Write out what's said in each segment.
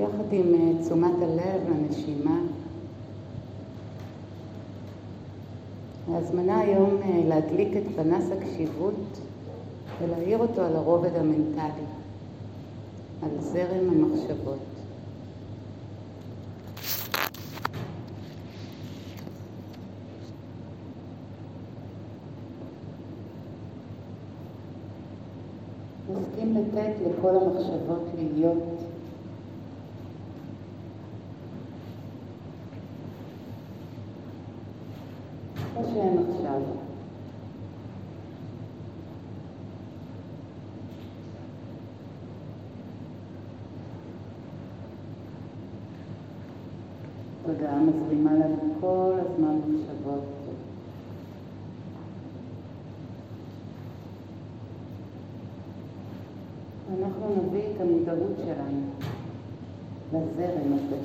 יחד עם אה, תשומת הלב לנשימה. ההזמנה היום אה, להדליק את פנס הקשיבות ולהאיר אותו על הרובד המנטלי, על זרם המחשבות. נסכים לתת לכל המחשבות להיות שהן עכשיו. תודעה מזרימה לנו כל הזמן מחשבות. אנחנו נביא את המודעות שלנו לזרם הזה.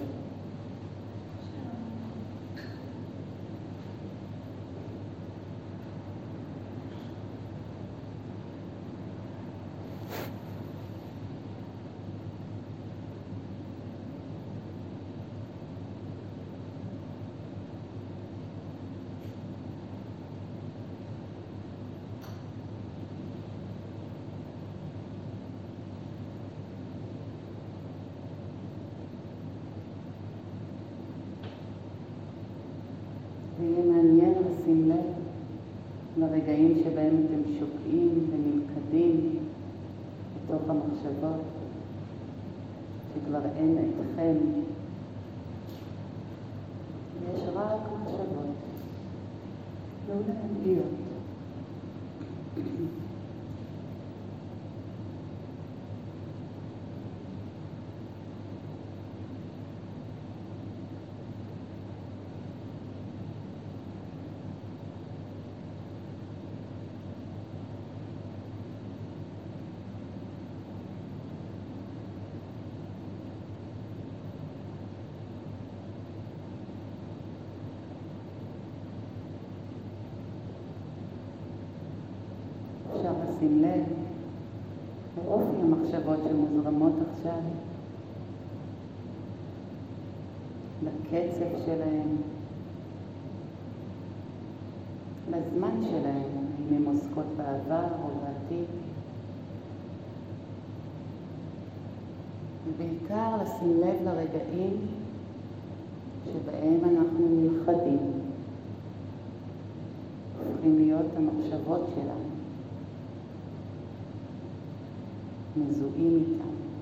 ויהיה מעניין לשים לב לרגעים שבהם אתם שוקעים ונלכדים בתוך המחשבות, שכבר אין אתכם. יש רק מחשבות. תנו להם אפשר לשים לב לאופי המחשבות שמוזרמות עכשיו, לקצב שלהם, לזמן שלהם, אם הן עוסקות בעבר או בעתיד. ובעיקר לשים לב לרגעים שבהם אנחנו נלכדים, הופכים להיות המחשבות שלנו. מזוהים איתם.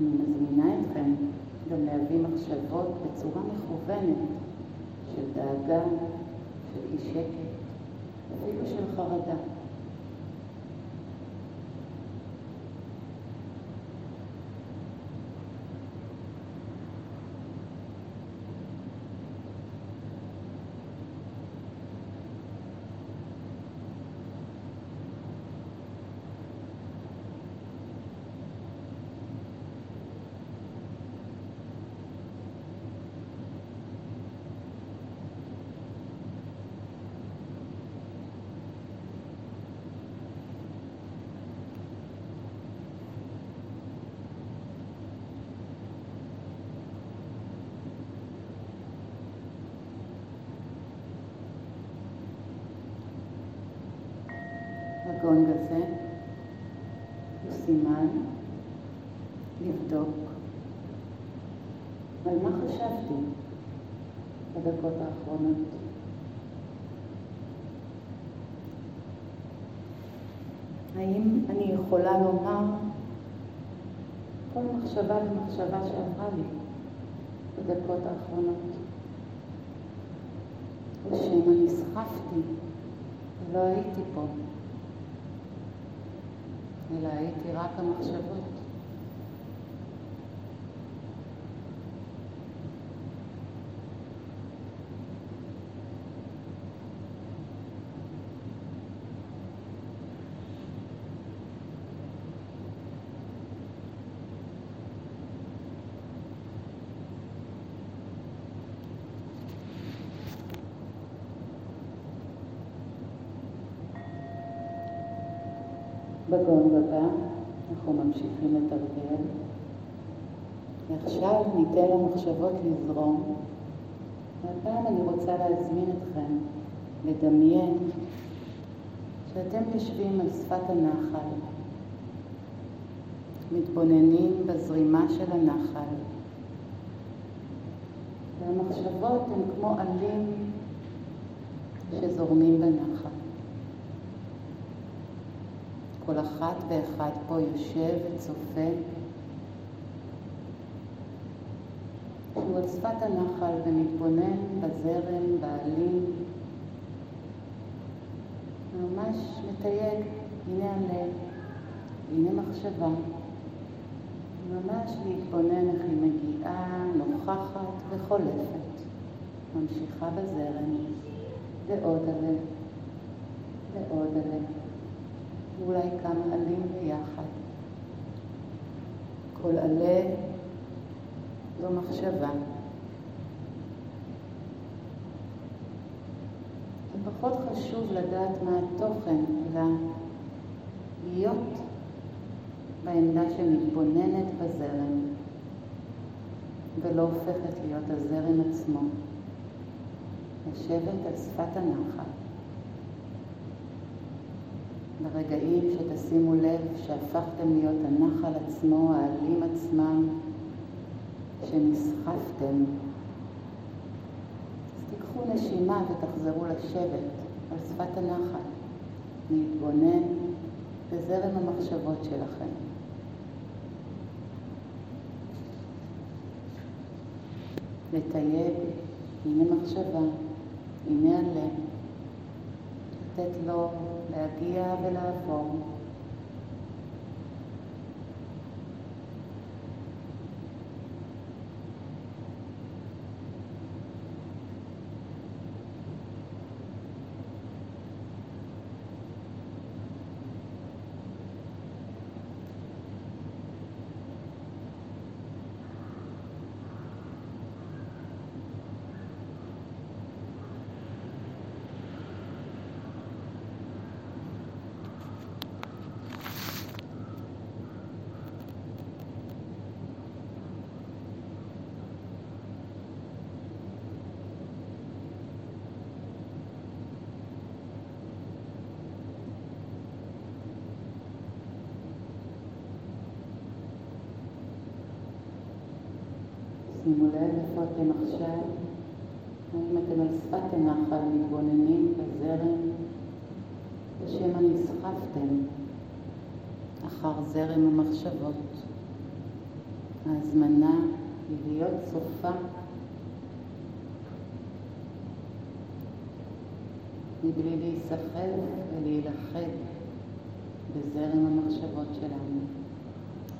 אני מזמינה אתכם גם להביא מחשבות בצורה מכוונת של דאגה, של אי שקט, אפילו של חרדה. הגונג הזה הוא סימן לבדוק על מה חשבתי בדקות האחרונות. האם אני יכולה לומר כל מחשבה ומחשבה שעברה לי דקות האחרונות. או שמא נסחפתי ולא הייתי פה, אלא הייתי רק המחשבות. בגונג הבא אנחנו ממשיכים לתרגל. ועכשיו ניתן למחשבות לזרום. והפעם אני רוצה להזמין אתכם לדמיין שאתם יושבים על שפת הנחל, מתבוננים בזרימה של הנחל, והמחשבות הן כמו עלים שזורמים בנחל. כל אחת ואחד פה יושב וצופה. שהוא על שפת הנחל ומתבונן בזרם, בעלים, ממש מתייג, הנה הלב, הנה מחשבה, ממש להתבונן איך היא מגיעה, נוכחת וחולפת, ממשיכה בזרם, ועוד הלב, ועוד הלב. ואולי כמה עלים ביחד. כל עלה זו מחשבה. זה פחות חשוב לדעת מה התוכן, אלא להיות בעמדה שמתבוננת בזרם ולא הופכת להיות הזרם עצמו. לשבת על שפת הנחל. ברגעים שתשימו לב שהפכתם להיות הנחל עצמו, העלים עצמם, שנסחפתם. אז תיקחו נשימה ותחזרו לשבת על שפת הנחל, להתבונן בזרם המחשבות שלכם. לתייג, הנה מחשבה, הנה הלב. לתת לו la tía de לב איפה אתם עכשיו, האם אתם על שפת הנחל מתבוננים בזרם, או שמא נסחפתם אחר זרם המחשבות. ההזמנה היא להיות צופה מבלי להיסחף ולהילכד בזרם המחשבות שלנו,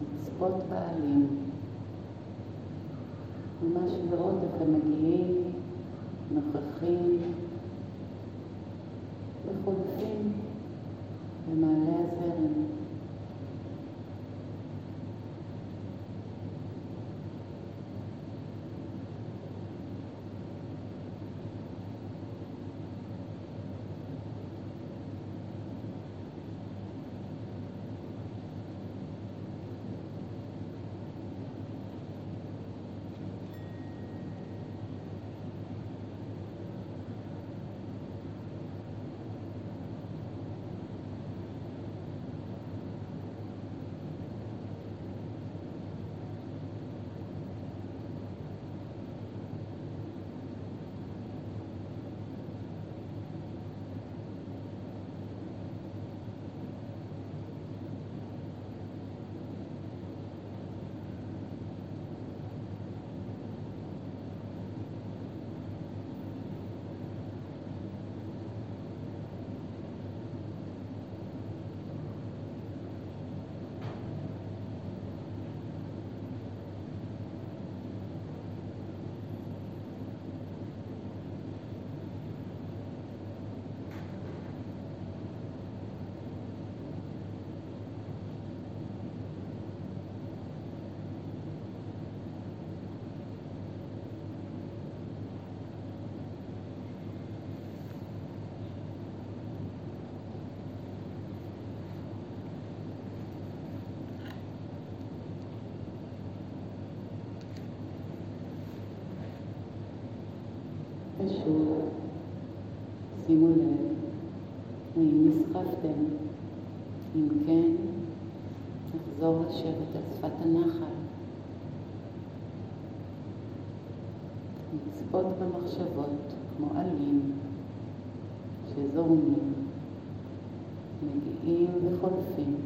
לצפות בעלים. ממש לראות איך הם מגיעים, נוכחים וחולפים במעלה פשוט שימו לב האם נסחפתם. אם כן, נחזור לשבת על שפת הנחל. לצפות במחשבות כמו עלים שזורמים, מגיעים וחולפים.